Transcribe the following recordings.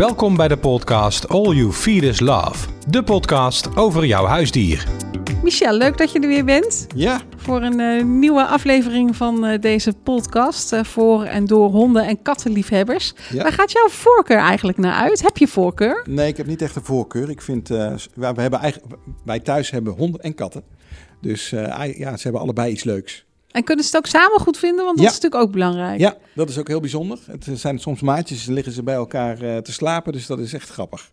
Welkom bij de podcast All You Feed Is Love. De podcast over jouw huisdier. Michel, leuk dat je er weer bent. Ja. Voor een uh, nieuwe aflevering van uh, deze podcast. Uh, voor en door honden- en kattenliefhebbers. Ja. Waar gaat jouw voorkeur eigenlijk naar uit? Heb je voorkeur? Nee, ik heb niet echt een voorkeur. Ik vind, we hebben eigenlijk, wij thuis hebben honden en katten. Dus ja, ze hebben allebei iets leuks. En kunnen ze het ook samen goed vinden? Want dat ja. is natuurlijk ook belangrijk. Ja, dat is ook heel bijzonder. Het zijn soms maatjes, liggen ze bij elkaar te slapen. Dus dat is echt grappig.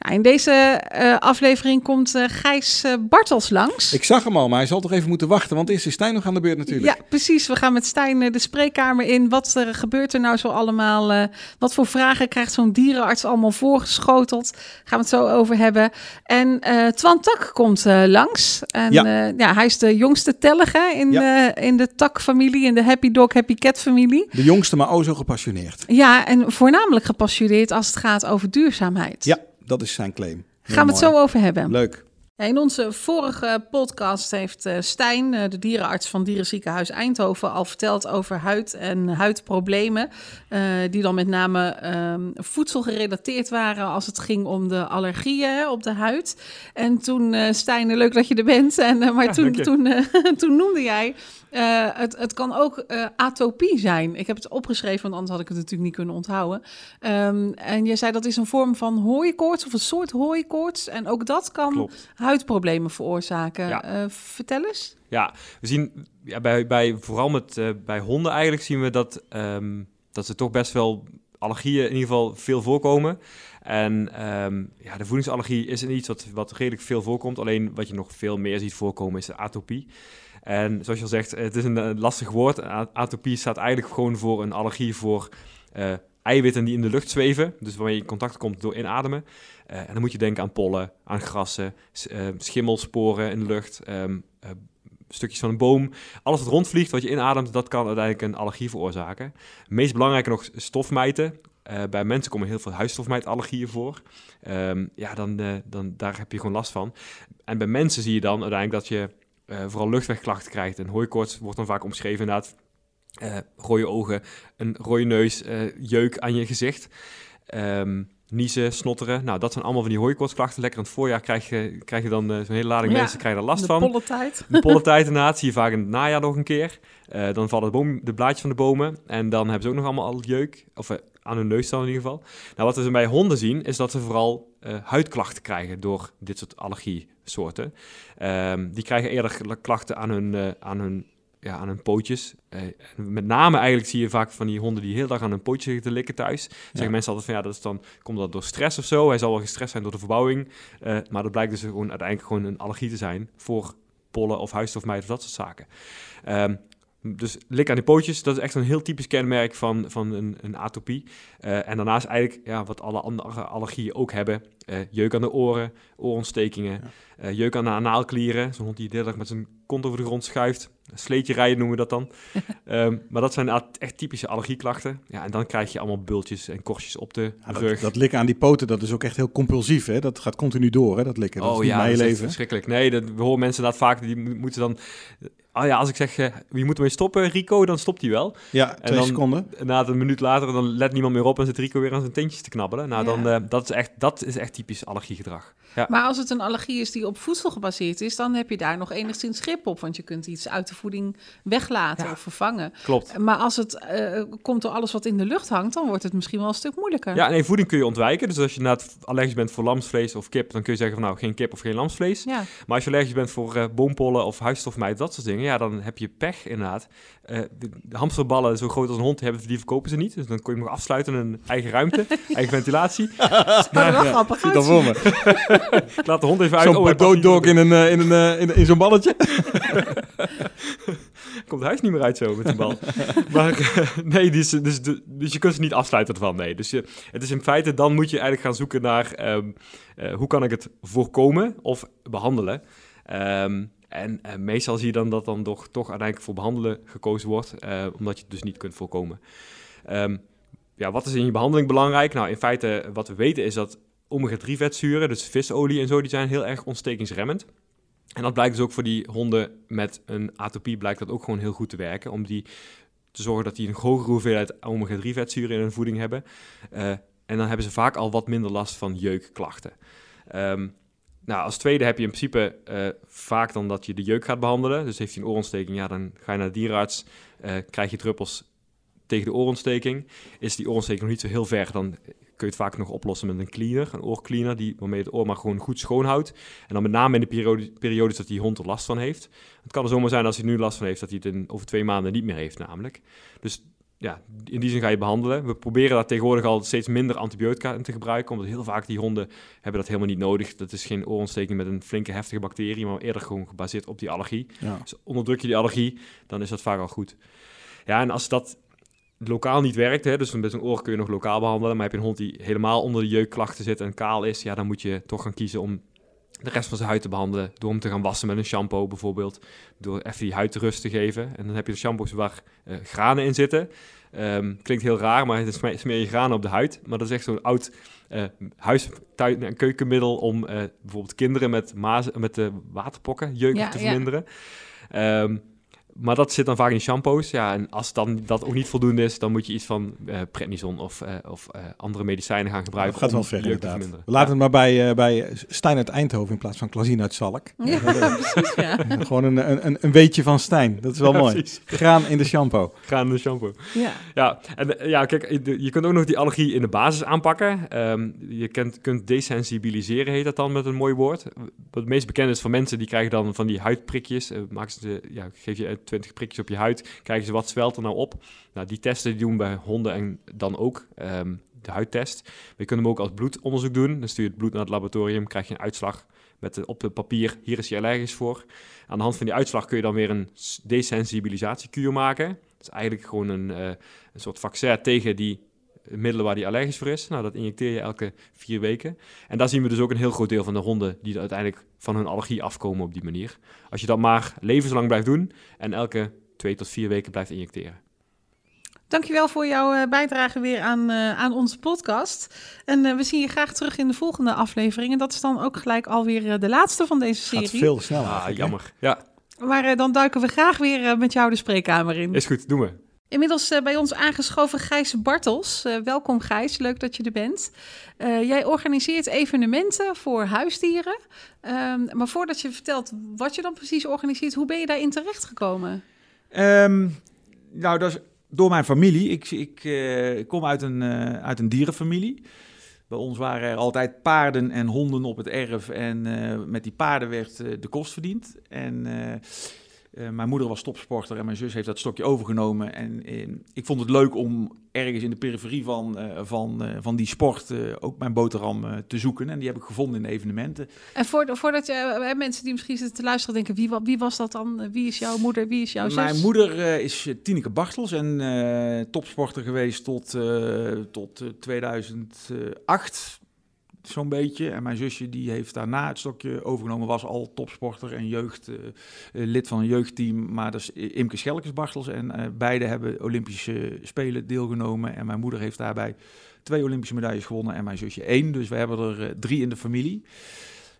Nou, in deze uh, aflevering komt uh, Gijs uh, Bartels langs. Ik zag hem al, maar hij zal toch even moeten wachten, want eerst is Stijn nog aan de beurt natuurlijk. Ja, precies. We gaan met Stijn de spreekkamer in. Wat er gebeurt er nou zo allemaal? wat voor vragen krijgt zo'n dierenarts allemaal voorgeschoteld? Gaan we het zo over hebben. En Twan Tak komt langs. En, ja. ja. hij is de jongste tellige in, ja. in de Tak-familie, in de Happy Dog, Happy Cat-familie. De jongste, maar o zo gepassioneerd. Ja, en voornamelijk gepassioneerd als het gaat over duurzaamheid. Ja. Dat is zijn claim. Heel Gaan we het zo over hebben. Leuk. In onze vorige podcast heeft Stijn, de dierenarts van Dierenziekenhuis Eindhoven, al verteld over huid en huidproblemen. Uh, die dan met name um, voedsel gerelateerd waren als het ging om de allergieën op de huid. En toen, Stijn, leuk dat je er bent. En, maar ja, toen, toen, toen noemde jij uh, het, het kan ook uh, atopie zijn. Ik heb het opgeschreven, want anders had ik het natuurlijk niet kunnen onthouden. Um, en je zei dat is een vorm van hooikoorts of een soort hooikoorts. En ook dat kan Klopt. huidproblemen veroorzaken. Ja. Uh, vertel eens. Ja, we zien ja, bij, bij, vooral met, bij honden eigenlijk zien we dat, um, dat ze toch best wel allergieën in ieder geval veel voorkomen. En um, ja, de voedingsallergie is iets wat, wat redelijk veel voorkomt. Alleen wat je nog veel meer ziet voorkomen is de atopie. En zoals je al zegt, het is een lastig woord. Atopie staat eigenlijk gewoon voor een allergie voor uh, eiwitten die in de lucht zweven. Dus waarmee je in contact komt door inademen. Uh, en dan moet je denken aan pollen, aan grassen, schimmelsporen in de lucht, um, stukjes van een boom. Alles wat rondvliegt, wat je inademt, dat kan uiteindelijk een allergie veroorzaken. Meest belangrijke nog stofmijten. Bij mensen komen heel veel huisstofmijtallergieën voor. Um, ja, dan, dan daar heb je gewoon last van. En bij mensen zie je dan uiteindelijk dat je uh, vooral luchtwegklachten krijgt. En hooikoorts wordt dan vaak omschreven inderdaad. Uh, rode ogen, een rode neus, uh, jeuk aan je gezicht. Um, niezen, snotteren. Nou, dat zijn allemaal van die hooikoortsklachten. Lekker in het voorjaar krijg je, krijg je dan uh, zo'n hele lading ja, mensen krijgen er last de van. De pollentijd. De pollentijd inderdaad. Zie je vaak in het najaar nog een keer. Uh, dan vallen de, boom, de blaadjes van de bomen. En dan hebben ze ook nog allemaal al jeuk. Of uh, aan hun neus dan in ieder geval. Nou, wat we bij honden zien, is dat ze vooral huidklachten krijgen door dit soort allergiesoorten. Um, die krijgen eerder klachten aan hun, aan hun ja, aan hun pootjes. Uh, met name eigenlijk zie je vaak van die honden die heel dag aan hun pootjes zitten te likken thuis. Ja. Zeggen mensen altijd van ja, dat is dan, komt dat door stress of zo. Hij zal wel gestrest zijn door de verbouwing. Maar dat blijkt dus gewoon uiteindelijk gewoon een allergie te zijn voor pollen of huisstofmijt of dat soort zaken. Um, dus lik aan die pootjes, dat is echt een heel typisch kenmerk van, van een, een atopie. Uh, en daarnaast eigenlijk ja, wat alle andere allergieën ook hebben. Uh, jeuk aan de oren, oorontstekingen, ja. uh, jeuk aan de anaalklieren. Zo'n hond die de hele dag met zijn kont over de grond schuift. Sleetje rijden noemen we dat dan. um, maar dat zijn echt typische allergieklachten. Ja, en dan krijg je allemaal bultjes en korstjes op de ja, rug. Dat, dat, likken aan die poten, dat is ook echt heel compulsief. Hè? Dat gaat continu door, hè? dat likken. Dat oh is niet ja, mijn dat leven. is verschrikkelijk. Nee, dat, we horen mensen inderdaad vaak, die moeten dan... Oh ja, als ik zeg, uh, wie moet ermee stoppen, Rico, dan stopt hij wel. Ja, twee en dan, seconden. Na een minuut later, dan let niemand meer op en zit Rico weer aan zijn teentjes te knabbelen. Nou, ja. dan, uh, dat, is echt, dat is echt typisch allergiegedrag. Ja. Maar als het een allergie is die op voedsel gebaseerd is, dan heb je daar nog enigszins grip op. Want je kunt iets uit de voeding weglaten ja. of vervangen. Klopt. Maar als het uh, komt door alles wat in de lucht hangt, dan wordt het misschien wel een stuk moeilijker. Ja, nee, voeding kun je ontwijken. Dus als je inderdaad allergisch bent voor lamsvlees of kip, dan kun je zeggen van nou, geen kip of geen lamsvlees. Ja. Maar als je allergisch bent voor uh, boompollen of huisstofmijt, dat soort dingen, ja, dan heb je pech inderdaad. Uh, de, de hamsterballen zo groot als een hond hebben, die verkopen ze niet. Dus dan kun je hem nog afsluiten in een eigen ruimte, eigen ventilatie. dat is wel grappig Zie dat voor me. Ik laat de hond even uit. Zo'n oh, dog in, een, in, een, in, in zo'n balletje. Komt het huis niet meer uit zo met die bal. maar uh, nee, dus, dus, dus je kunt ze niet afsluiten ervan. Nee. Dus je, het is in feite, dan moet je eigenlijk gaan zoeken naar um, hoe kan ik het voorkomen of behandelen. Um, en uh, meestal zie je dan dat dan toch, toch uiteindelijk voor behandelen gekozen wordt, uh, omdat je het dus niet kunt voorkomen. Um, ja, wat is in je behandeling belangrijk? Nou, in feite, wat we weten is dat omega-3 vetzuren, dus visolie en zo, die zijn heel erg ontstekingsremmend. En dat blijkt dus ook voor die honden met een atopie, blijkt dat ook gewoon heel goed te werken, om die te zorgen dat die een hogere hoeveelheid omega-3 vetzuren in hun voeding hebben. Uh, En dan hebben ze vaak al wat minder last van jeukklachten. Ehm, nou, als tweede heb je in principe eh, vaak dan dat je de jeuk gaat behandelen. Dus heeft hij een oorontsteking, ja, dan ga je naar de dierenarts, uh, krijg je druppels tegen de oorontsteking. Is die oorontsteking nog niet zo heel ver, dan kun je het vaak nog oplossen met een cleaner, een oorcleaner, die, waarmee je het oor maar gewoon goed schoonhoudt. En dan met name in de periode, periodes dat die hond er last van heeft. Het kan er zomaar zijn als hij nu last van heeft, dat hij het in, over twee maanden niet meer heeft namelijk. Dus ja, in die zin ga je behandelen. We proberen daar tegenwoordig al steeds minder antibiotica in te gebruiken, omdat heel vaak die honden hebben dat helemaal niet nodig. Dat is geen oorontsteking met een flinke heftige bacterie, maar eerder gewoon gebaseerd op die allergie. Ja. Dus onderdruk je die allergie, dan is dat vaak al goed. Ja, en als dat lokaal niet werkt, hè, dus met een oor kun je nog lokaal behandelen, maar heb je een hond die helemaal onder de jeukklachten zit en kaal is, ja, dan moet je toch gaan kiezen om de rest van zijn huid te behandelen. Door hem te gaan wassen met een shampoo bijvoorbeeld. Door even die huid rust te geven. En dan heb je de shampoos waar uh, granen in zitten. Um, klinkt heel raar, maar het smeer je granen op de huid. Maar dat is echt zo'n oud uh, huis, tuin- en keukenmiddel om uh, bijvoorbeeld kinderen met, mazen, met de waterpokken, jeuk ja, te verminderen. Ja. Um, maar dat zit dan vaak in shampoos. Ja, en als dan dat ook niet voldoende is, dan moet je iets van uh, prednison of, uh, of uh, andere medicijnen gaan gebruiken. Dat gaat wel ver inderdaad. We laten het maar bij, bij Stijn uit Eindhoven in plaats van Klazien uit Zalk. Ja, precies, ja. Gewoon een, een, een weetje van Stijn. Dat is wel mooi. Precies. Graan in de shampoo. Graan in de shampoo. Ja. Ja, en ja, kijk, je kunt ook nog die allergie in de basis aanpakken. Um, je kunt, kunt desensibiliseren, heet dat dan met een mooi woord. Wat het meest bekend is voor mensen, die krijgen dan van die huidprikjes. maken ze, ja, geef je 20 prikjes op je huid, kijken ze wat zwelt er nou op. Nou, die testen die doen bij honden en dan ook um, de huidtest. We kunt hem ook als bloedonderzoek doen. Dan stuur je het bloed naar het laboratorium, krijg je een uitslag met op het papier, hier is je allergisch voor. Aan de hand van die uitslag kun je dan weer een desensibilisatiekuur maken. Dat is eigenlijk gewoon een, uh, een soort vaccin tegen die middelen waar die allergisch voor is. Nou, dat injecteer je elke vier weken. En daar zien we dus ook een heel groot deel van de honden die uiteindelijk van hun allergie afkomen op die manier. Als je dat maar levenslang blijft doen en elke twee tot vier weken blijft injecteren. Dankjewel voor jouw bijdrage weer aan, uh, aan onze podcast. En uh, we zien je graag terug in de volgende aflevering. En dat is dan ook gelijk alweer uh, de laatste van deze serie. Gaat veel sneller. Ah, jammer. Ja. Maar dan duiken we graag weer met jou de spreekkamer in. Is goed, doen we. Inmiddels uh, bij ons aangeschoven Gijs Bartels. Uh, welkom Gijs, leuk dat je er bent. Uh, jij organiseert evenementen voor huisdieren. Um, maar voordat je vertelt wat je dan precies organiseert, hoe ben je daarin terechtgekomen? Um, nou, dat is door mijn familie. Ik, ik kom uit een, uit een dierenfamilie. Bij ons waren er altijd paarden en honden op het erf. En met die paarden werd de kost verdiend. En uh, mijn moeder was topsporter en mijn zus heeft dat stokje overgenomen. En uh, ik vond het leuk om ergens in de periferie van, uh, van, van die sport ook mijn boterham te zoeken. En die heb ik gevonden in de evenementen. En voor, voordat je, mensen die misschien zitten te luisteren denken, wie, wie was dat dan? Wie is jouw moeder? Wie is jouw zus? Mijn moeder is Tineke Bartels en topsporter geweest tot, tot 2008 zo'n beetje. En mijn zusje die heeft daarna het stokje overgenomen, was al topsporter en jeugd, uh, lid van een jeugdteam. Maar dat is Imke Schelkes-Bartels en uh, beide hebben Olympische Spelen deelgenomen. En mijn moeder heeft daarbij twee Olympische medailles gewonnen en mijn zusje één. Dus we hebben er drie in de familie.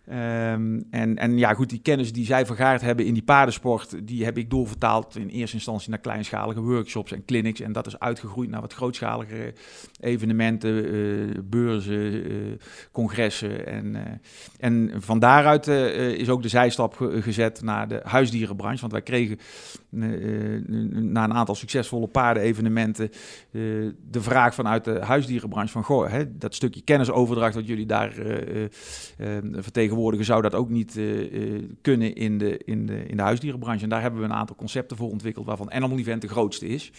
Um, en, en ja, goed, die kennis die zij vergaard hebben in die paardensport, die heb ik doorvertaald in eerste instantie naar kleinschalige workshops en clinics. En dat is uitgegroeid naar wat grootschalige evenementen, uh, beurzen, uh, congressen. En, en van daaruit is ook de zijstap ge gezet naar de huisdierenbranche. Want wij kregen na een aantal succesvolle paardenevenementen de vraag vanuit de huisdierenbranche van, goh, hè, dat stukje kennisoverdracht wat jullie daar vertegenwoordigen vertegenwoordiger zou dat ook niet uh, kunnen in de, in, de, in de huisdierenbranche. En daar hebben we een aantal concepten voor ontwikkeld, waarvan Animal Event de grootste is.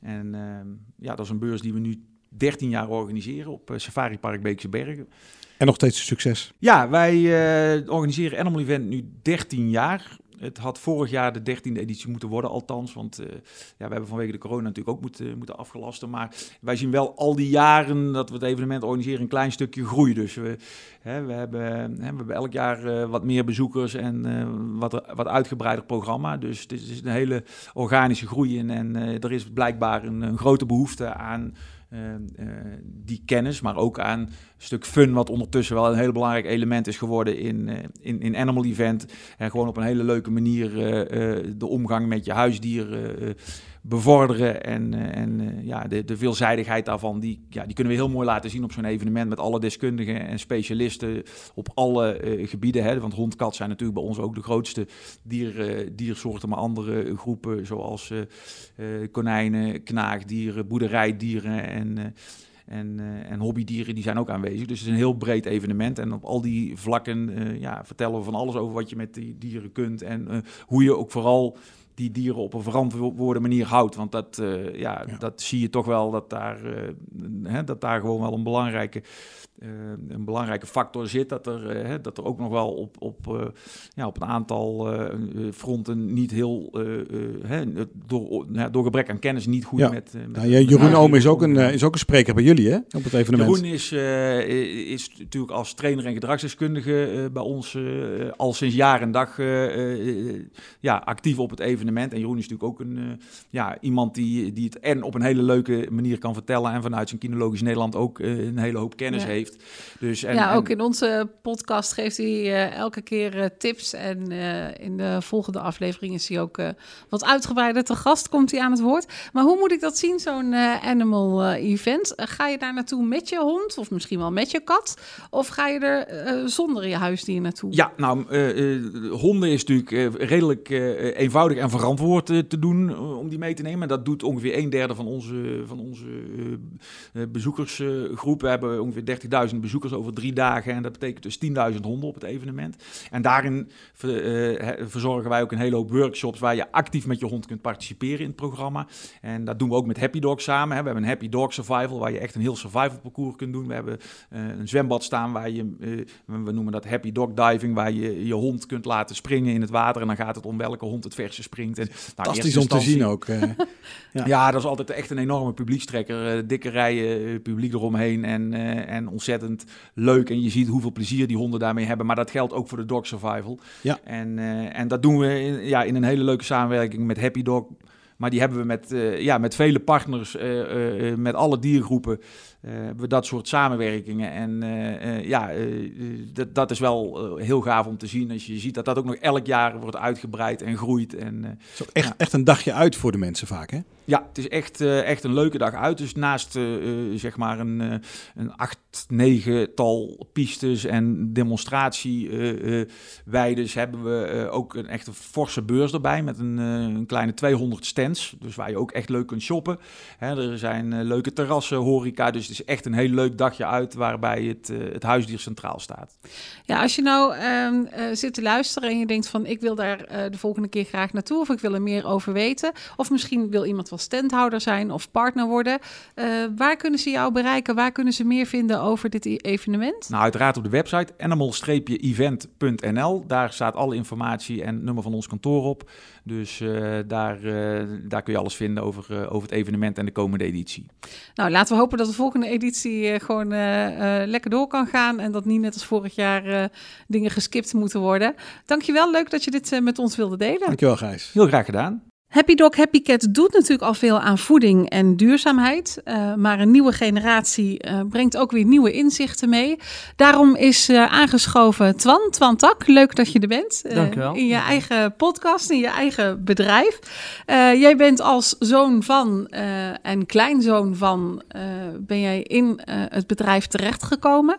En uh, ja, dat is een beurs die we nu 13 jaar organiseren op uh, Safari Park Beekse Bergen. En nog steeds succes. Ja, wij organiseren Animal Event nu 13 jaar. Het had vorig jaar de dertiende editie moeten worden, althans. Want uh, ja, we hebben vanwege de corona natuurlijk ook moeten, moeten afgelasten. Maar wij zien wel al die jaren dat we het evenement organiseren een klein stukje groei. Dus we, hè, we, hebben, hè, we hebben elk jaar uh, wat meer bezoekers en wat, wat uitgebreider programma. Dus het is, een hele organische groei. En er is blijkbaar een, een grote behoefte aan die kennis, maar ook aan een stuk fun, wat ondertussen wel een heel belangrijk element is geworden in, uh, in, in Animal Event. En gewoon op een hele leuke manier de omgang met je huisdieren bevorderen. En, eh, en eh, ja, de, de veelzijdigheid daarvan, die, ja, die kunnen we heel mooi laten zien op zo'n evenement met alle deskundigen en specialisten op alle eh, gebieden. Hè. Want hond, kat zijn natuurlijk bij ons ook de grootste dier, diersoorten, maar andere groepen zoals konijnen, knaagdieren, boerderijdieren en... En, en, hobbydieren die zijn ook aanwezig. Dus het is een heel breed evenement. En op al die vlakken ja, vertellen we van alles over wat je met die dieren kunt. En hoe je ook vooral die dieren op een verantwoorde manier houdt. Want dat, uh, ja, dat zie je toch wel dat daar, uh, hè, dat daar gewoon wel een belangrijke een belangrijke factor zit. Dat er, uh, dat er ook nog wel op, op, uh, ja, op een aantal fronten niet heel hè, door, door gebrek aan kennis niet goed ja. met. met nou, Jeroen Oom is ook, een, is ook een spreker bij jullie hè, op het evenement. Jeroen is, is natuurlijk als trainer en gedragsdeskundige bij ons al sinds jaar en dag ja, actief op het evenement. En Jeroen is natuurlijk ook een, ja, iemand die, die het en op een hele leuke manier kan vertellen en vanuit zijn kinologisch Nederland ook een hele hoop kennis ja. heeft. Dus, en, ja, ook in onze podcast geeft hij uh, elke keer uh, tips. En uh, in de volgende aflevering is hij ook wat uitgebreider te gast, komt hij aan het woord. Maar hoe moet ik dat zien, zo'n animal event? ga je daar naartoe met je hond of misschien wel met je kat? Of ga je er zonder je huisdier naartoe? Ja, nou, honden is natuurlijk redelijk eenvoudig en verantwoord te doen om die mee te nemen. Dat doet ongeveer een derde van onze, van onze bezoekersgroep. We hebben ongeveer 30.000 bezoekers over drie dagen. En dat betekent dus 10.000 honden op het evenement. En daarin uh, verzorgen wij ook een hele hoop workshops waar je actief met je hond kunt participeren in het programma. En dat doen we ook met Happy Dog samen. Hè. We hebben een Happy Dog Survival waar je echt een heel survival parcours kunt doen. We hebben uh, een zwembad staan waar je, uh, we noemen dat Happy Dog Diving, waar je je hond kunt laten springen in het water. En dan gaat het om welke hond het verste springt. En, nou, Fantastisch om te zien ook. ja. ja. dat is altijd echt een enorme publiekstrekker. dikke rijen publiek eromheen en, en ontzettend leuk. En je ziet hoeveel plezier die honden daarmee hebben. Maar dat geldt ook voor de dog survival. Ja. En, uh, en dat doen we in, ja, in een hele leuke samenwerking met Happy Dog. Maar die hebben we met, uh, ja, met vele partners, uh, met alle diergroepen. Uh, hebben we dat soort samenwerkingen. En uh, uh, ja, dat, dat is wel heel gaaf om te zien. Als je ziet dat dat ook nog elk jaar wordt uitgebreid en groeit. En, ook echt, ja. echt een dagje uit voor de mensen vaak, hè? Ja, het is echt, echt een leuke dag uit. Dus naast zeg maar een, een acht, negental pistes en demonstratieweiden hebben we ook een echte forse beurs erbij. Met een, een, kleine 200 stands. Dus waar je ook echt leuk kunt shoppen. Hè, er zijn leuke terrassen, horeca. Dus is echt een heel leuk dagje uit waarbij het, uh, het huisdier centraal staat. Ja, als je nou uh, uh, zit te luisteren en je denkt van ik wil daar uh, de volgende keer graag naartoe of ik wil er meer over weten. Of misschien wil iemand wel standhouder zijn of partner worden. waar kunnen ze jou bereiken? Waar kunnen ze meer vinden over dit e-, evenement? Nou, uiteraard op de website animal-event.nl. Daar staat alle informatie en nummer van ons kantoor op. Dus daar, daar kun je alles vinden over, over het evenement en de komende editie. Nou, laten we hopen dat de volgende editie gewoon uh, uh, lekker door kan gaan. En dat niet net als vorig jaar dingen geskipt moeten worden. Dankjewel, leuk dat je dit met ons wilde delen. Dankjewel, Gijs. Heel graag gedaan. Happy Dog Happy Cat doet natuurlijk al veel aan voeding en duurzaamheid. Uh, maar een nieuwe generatie uh, brengt ook weer nieuwe inzichten mee. Daarom is uh, aangeschoven Twan, Twan Tak. Leuk dat je er bent. Dankjewel. In je eigen podcast, in je eigen bedrijf. jij bent als zoon van en kleinzoon van... ben jij in het bedrijf terechtgekomen.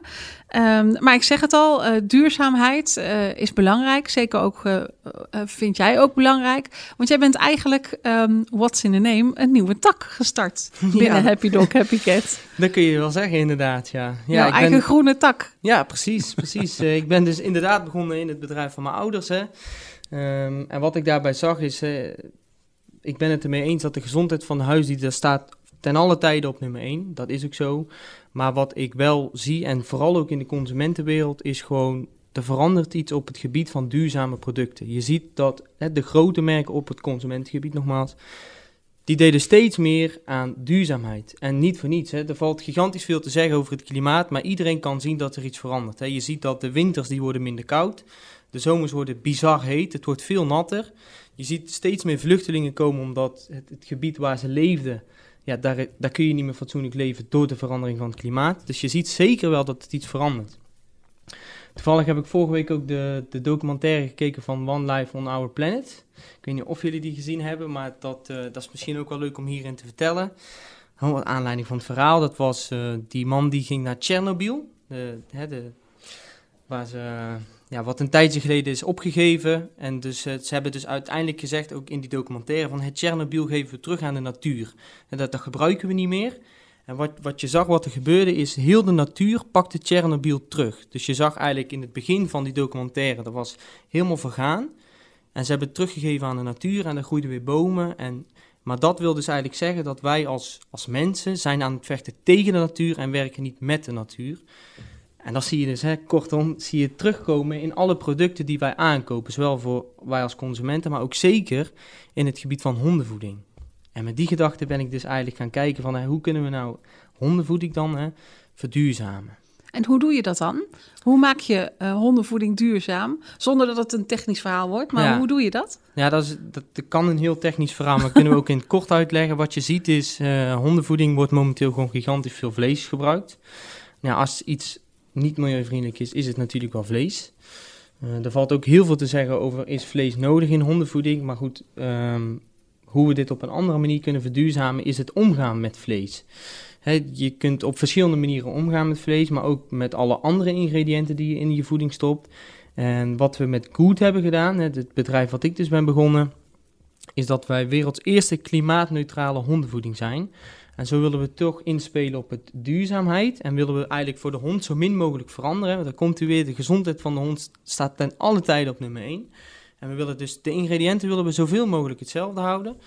Um, maar ik zeg het al, uh, duurzaamheid uh, is belangrijk. Zeker ook, uh, vind jij ook belangrijk. Want jij bent eigenlijk, um, what's in the name, een nieuwe tak gestart binnen ja. Happy Dog, Happy Cat. Dat kun je wel zeggen, inderdaad, ja. ja Jouw eigen ben... groene tak. Ja, precies, precies. ik ben dus inderdaad begonnen in het bedrijf van mijn ouders. Hè. Um, en wat ik daarbij zag is, ik ben het ermee eens dat de gezondheid van de huisdier, staat ten alle tijde op nummer 1. Dat is ook zo. Maar wat ik wel zie, en vooral ook in de consumentenwereld, is gewoon er verandert iets op het gebied van duurzame producten. Je ziet dat hè, de grote merken op het consumentengebied, nogmaals, die deden steeds meer aan duurzaamheid. En niet voor niets. Hè. Er valt gigantisch veel te zeggen over het klimaat, maar iedereen kan zien dat er iets verandert. Hè. Je ziet dat de winters die worden minder koud, de zomers worden bizar heet, het wordt veel natter. Je ziet steeds meer vluchtelingen komen omdat het, het gebied waar ze leefden, ja, daar, daar kun je niet meer fatsoenlijk leven door de verandering van het klimaat. Dus je ziet zeker wel dat het iets verandert. Toevallig heb ik vorige week ook de, de documentaire gekeken van One Life on Our Planet. Ik weet niet of jullie die gezien hebben, maar dat, uh, dat is misschien ook wel leuk om hierin te vertellen. Wat aanleiding van het verhaal, dat was uh, die man die ging naar Tsjernobyl. De, de, waar ze, ja, wat een tijdje geleden is opgegeven. En dus, uh, ze hebben dus uiteindelijk gezegd, ook in die documentaire, van het Tsjernobyl geven we terug aan de natuur. En dat, dat gebruiken we niet meer. En wat, wat je zag, wat er gebeurde, is heel de natuur pakte Tsjernobyl terug. Dus je zag eigenlijk in het begin van die documentaire, dat was helemaal vergaan. En ze hebben het teruggegeven aan de natuur en er groeiden weer bomen. En, maar dat wil dus eigenlijk zeggen dat wij als, als mensen zijn aan het vechten tegen de natuur en werken niet met de natuur. En dat zie je dus, hè, kortom, zie je terugkomen in alle producten die wij aankopen. Zowel voor wij als consumenten, maar ook zeker in het gebied van hondenvoeding. En met die gedachte ben ik dus eigenlijk gaan kijken van hè, hoe kunnen we nou hondenvoeding dan hè, verduurzamen. En hoe doe je dat dan? Hoe maak je uh, hondenvoeding duurzaam? Zonder dat het een technisch verhaal wordt, maar Ja. hoe doe je dat? Ja, dat, is, dat, dat kan een heel technisch verhaal, maar kunnen we ook in het kort uitleggen. Wat je ziet is, eh, hondenvoeding wordt momenteel gewoon gigantisch veel vlees gebruikt. Nou, als iets niet milieuvriendelijk is, is het natuurlijk wel vlees. Eh, er valt ook heel veel te zeggen over, is vlees nodig in hondenvoeding? Maar goed, ehm, hoe we dit op een andere manier kunnen verduurzamen, is het omgaan met vlees. Je kunt op verschillende manieren omgaan met vlees, maar ook met alle andere ingrediënten die je in je voeding stopt. En wat we met Good hebben gedaan, het bedrijf wat ik dus ben begonnen, is dat wij werelds eerste klimaatneutrale hondenvoeding zijn. En zo willen we toch inspelen op het duurzaamheid en willen we eigenlijk voor de hond zo min mogelijk veranderen. Want dan komt u weer, de gezondheid van de hond staat ten alle tijden op nummer 1. En we willen dus de ingrediënten willen we zoveel mogelijk hetzelfde houden.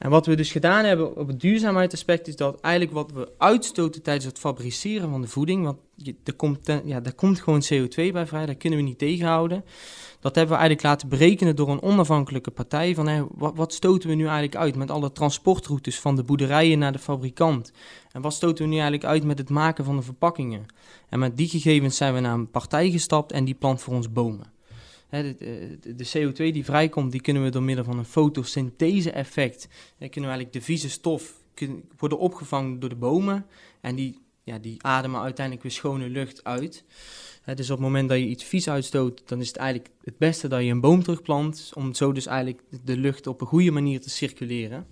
En wat we dus gedaan hebben op het duurzaamheidsaspect is dat eigenlijk wat we uitstoten tijdens het fabriceren van de voeding, want komt, ja, daar komt gewoon CO2 bij vrij, dat kunnen we niet tegenhouden. Dat hebben we eigenlijk laten berekenen door een onafhankelijke partij van wat stoten we nu eigenlijk uit met alle transportroutes van de boerderijen naar de fabrikant. En wat stoten we nu eigenlijk uit met het maken van de verpakkingen. En met die gegevens zijn we naar een partij gestapt en die plant voor ons bomen. Hè, de, de- de CO2 die vrijkomt, die kunnen we door middel van een fotosynthese-effect, kunnen eigenlijk de vieze stof worden opgevangen door de bomen. En die, ja, die ademen uiteindelijk weer schone lucht uit. Hè, dus op het moment dat je iets vies uitstoot, dan is het eigenlijk het beste dat je een boom terugplant, om zo dus eigenlijk de lucht op een goede manier te circuleren.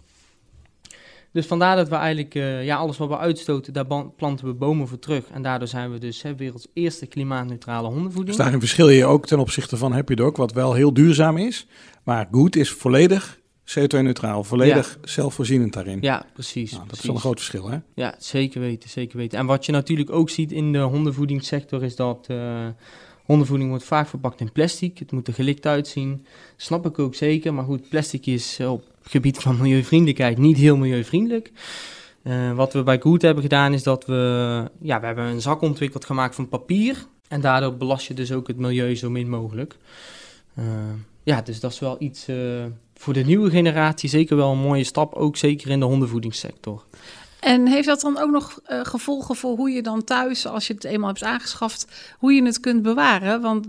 Dus vandaar dat we eigenlijk, eh, ja, alles wat we uitstoten, daar planten we bomen voor terug. En daardoor zijn we dus hè, werelds eerste klimaatneutrale hondenvoeding. Dus daarin verschil je ook ten opzichte van Happy Dog, wat wel heel duurzaam is. Maar Good is volledig CO2-neutraal, volledig zelfvoorzienend daarin. Ja, precies. Nou, dat is wel een groot verschil, hè? Ja, zeker weten, zeker weten. En wat je natuurlijk ook ziet in de hondenvoedingssector is dat eh, hondenvoeding wordt vaak verpakt in plastic. Het moet er gelikt uitzien. Snap ik ook zeker. Maar goed, plastic is op gebied van milieuvriendelijkheid niet heel milieuvriendelijk. Eh, wat we bij Good hebben gedaan is dat we, ja, we hebben een zak ontwikkeld gemaakt van papier. En daardoor belast je dus ook het milieu zo min mogelijk. Eh, ja, dus dat is wel iets eh, voor de nieuwe generatie zeker wel een mooie stap. Ook zeker in de hondenvoedingssector. En heeft dat dan ook nog eh, gevolgen voor hoe je dan thuis, als je het eenmaal hebt aangeschaft, hoe je het kunt bewaren? Want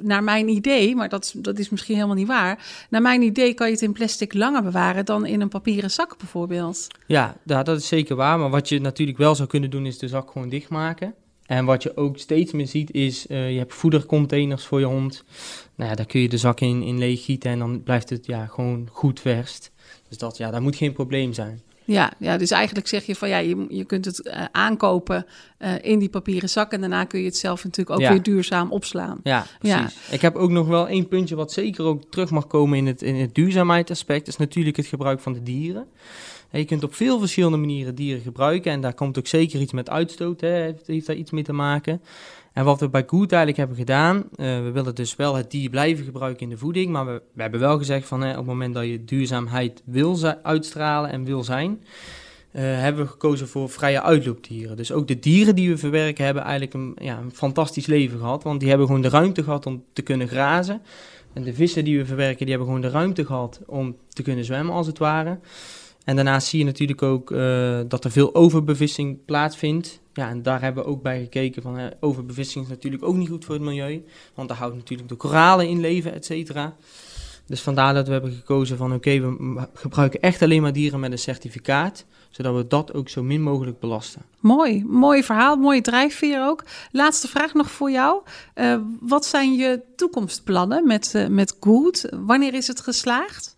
naar mijn idee, maar dat, dat is misschien helemaal niet waar, naar mijn idee kan je het in plastic langer bewaren dan in een papieren zak bijvoorbeeld. Ja, dat is zeker waar. Maar wat je natuurlijk wel zou kunnen doen, is de zak gewoon dichtmaken. En wat je ook steeds meer ziet, is uh, je hebt voedercontainers voor je hond. Nou ja, daar kun je de zak in, in en dan blijft het ja, gewoon goed verst. Dus dat, ja, dat moet geen probleem zijn. Ja, ja, dus eigenlijk zeg je van ja, je, je kunt het uh, aankopen uh, in die papieren zak en daarna kun je het zelf natuurlijk ook ja. weer duurzaam opslaan. Ja, precies. Ja. Ik heb ook nog wel één puntje wat zeker ook terug mag komen in het, in het duurzaamheidsaspect. Is natuurlijk het gebruik van de dieren. Je kunt op veel verschillende manieren dieren gebruiken en daar komt ook zeker iets met uitstoot, hè, heeft, heeft daar iets mee te maken. En wat we bij Good eigenlijk hebben gedaan, uh, we willen dus wel het dier blijven gebruiken in de voeding, maar we, hebben wel gezegd van hè, op het moment dat je duurzaamheid wil uitstralen en wil zijn, uh, hebben we gekozen voor vrije uitloopdieren. Dus ook de dieren die we verwerken hebben eigenlijk een, ja, een fantastisch leven gehad, want die hebben gewoon de ruimte gehad om te kunnen grazen. En de vissen die we verwerken, die hebben gewoon de ruimte gehad om te kunnen zwemmen als het ware. En daarnaast zie je natuurlijk ook uh, dat er veel overbevissing plaatsvindt. Ja, en daar hebben we ook bij gekeken van hè, overbevissing is natuurlijk ook niet goed voor het milieu. Want daar houdt natuurlijk de koralen in leven, et cetera. Dus vandaar dat we hebben gekozen van oké, we gebruiken echt alleen maar dieren met een certificaat, zodat we dat ook zo min mogelijk belasten. Mooi, mooi verhaal, mooie drijfveer ook. Laatste vraag nog voor jou. Eh, wat zijn je toekomstplannen met, eh, met Good? Wanneer is het geslaagd?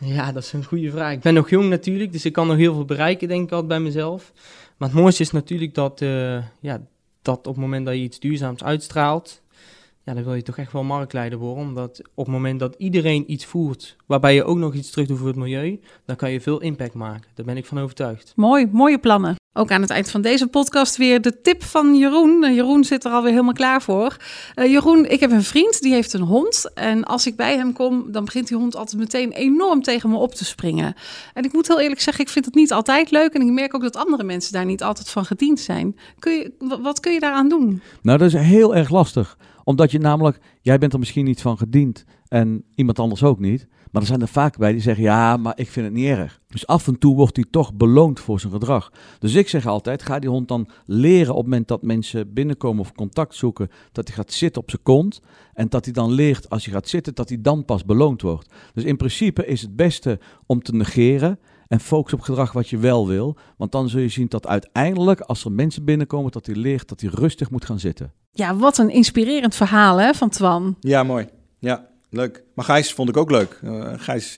Ja, dat is een goede vraag. Ik ben nog jong natuurlijk, dus ik kan nog heel veel bereiken, denk ik altijd bij mezelf. Maar het mooiste is natuurlijk dat, eh, ja, dat op het moment dat je iets duurzaams uitstraalt, ja, dan wil je toch echt wel marktleider worden. Omdat op het moment dat iedereen iets voert, waarbij je ook nog iets terug doet voor het milieu, dan kan je veel impact maken. Daar ben ik van overtuigd. Mooi, mooie plannen. Ook aan het eind van deze podcast weer de tip van Jeroen. Eh, Jeroen zit er alweer helemaal klaar voor. Eh, Jeroen, ik heb een vriend die heeft een hond. En als ik bij hem kom, dan begint die hond altijd meteen enorm tegen me op te springen. En ik moet heel eerlijk zeggen, ik vind het niet altijd leuk. En ik merk ook dat andere mensen daar niet altijd van gediend zijn. Kun je, wa- wat kun je daaraan doen? Nou, dat is heel erg lastig. Omdat je namelijk, jij bent er misschien niet van gediend en iemand anders ook niet. Maar er zijn er vaak bij die zeggen, ja, maar ik vind het niet erg. Dus af en toe wordt hij toch beloond voor zijn gedrag. Dus ik zeg altijd, ga die hond dan leren op het moment dat mensen binnenkomen of contact zoeken, dat hij gaat zitten op zijn kont. En dat hij dan leert, als hij gaat zitten, dat hij dan pas beloond wordt. Dus in principe is het beste om te negeren en focus op gedrag wat je wel wil. Want dan zul je zien dat uiteindelijk, als er mensen binnenkomen, dat hij leert dat hij rustig moet gaan zitten. Ja, wat een inspirerend verhaal hè, van Twan. Ja, mooi. Ja, leuk. Maar Gijs vond ik ook leuk. Eh, Gijs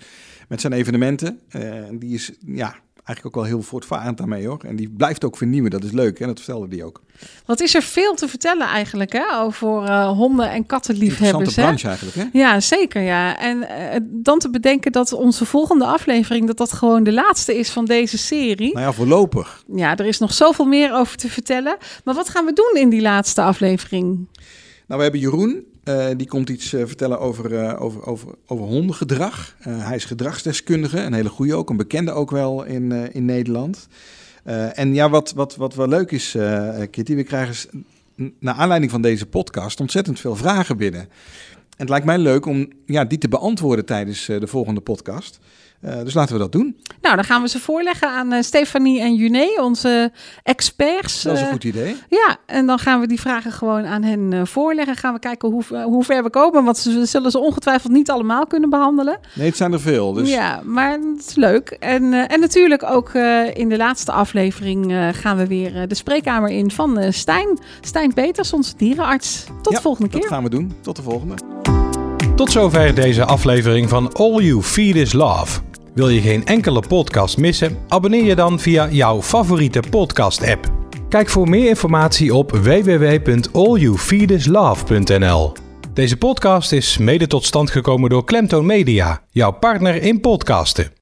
met zijn evenementen, eh, die is ja, eigenlijk ook wel heel voortvarend daarmee hoor. En die blijft ook vernieuwen, dat is leuk. En dat vertelde die ook. Wat is er veel te vertellen eigenlijk hè, over eh, honden- en kattenliefhebbers. Interessante Hè? branche eigenlijk hè? Ja, zeker ja. En dan te bedenken dat onze volgende aflevering... dat dat gewoon de laatste is van deze serie. Nou ja, voorlopig. Ja, er is nog zoveel meer over te vertellen. Maar wat gaan we doen in die laatste aflevering? Nou, we hebben Jeroen. Eh, die komt iets eh, vertellen over, eh, over, over, over hondengedrag. Hij is gedragsdeskundige, een hele goede ook, een bekende ook wel in, in Nederland. En ja, wat, wat, wat wel leuk is, Kitty, we krijgen naar aanleiding van deze podcast ontzettend veel vragen binnen. En het lijkt mij leuk om ja, die te beantwoorden tijdens de volgende podcast. Eh, dus laten we dat doen. Nou, dan gaan we ze voorleggen aan eh, Stefanie en Juné, onze experts. Dat is een Eh, goed idee. Ja, en dan gaan we die vragen gewoon aan hen eh, voorleggen. Gaan we kijken hoe, hoe ver we komen, want ze zullen ze ongetwijfeld niet allemaal kunnen behandelen. Nee, het zijn er veel. Dus Ja, maar het is leuk. En, eh, en natuurlijk ook eh, in de laatste aflevering eh, gaan we weer eh, de spreekkamer in van eh, Stijn. Stijn Peters, onze dierenarts. Tot Ja, de volgende dat keer. gaan we doen. Tot de volgende. Tot zover deze aflevering van All You Feed Is Love. Wil je geen enkele podcast missen? Abonneer je dan via jouw favoriete podcast-app. Kijk voor meer informatie op www.allyouFeedislove.nl. Deze podcast is mede tot stand gekomen door Klemtoon Media, jouw partner in podcasten.